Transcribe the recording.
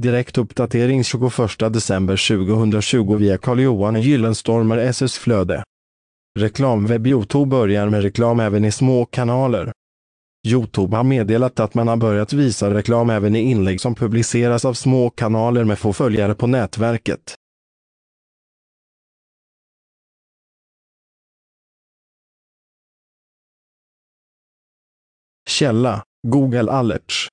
Direktuppdatering 21 december 2020 via Carl-Johan Gyllenstormer SS Flöde. Reklamwebb Youtube börjar med reklam även i små kanaler. Youtube har meddelat att man har börjat visa reklam även i inlägg som publiceras av små kanaler med få följare på nätverket. Källa Google Alerts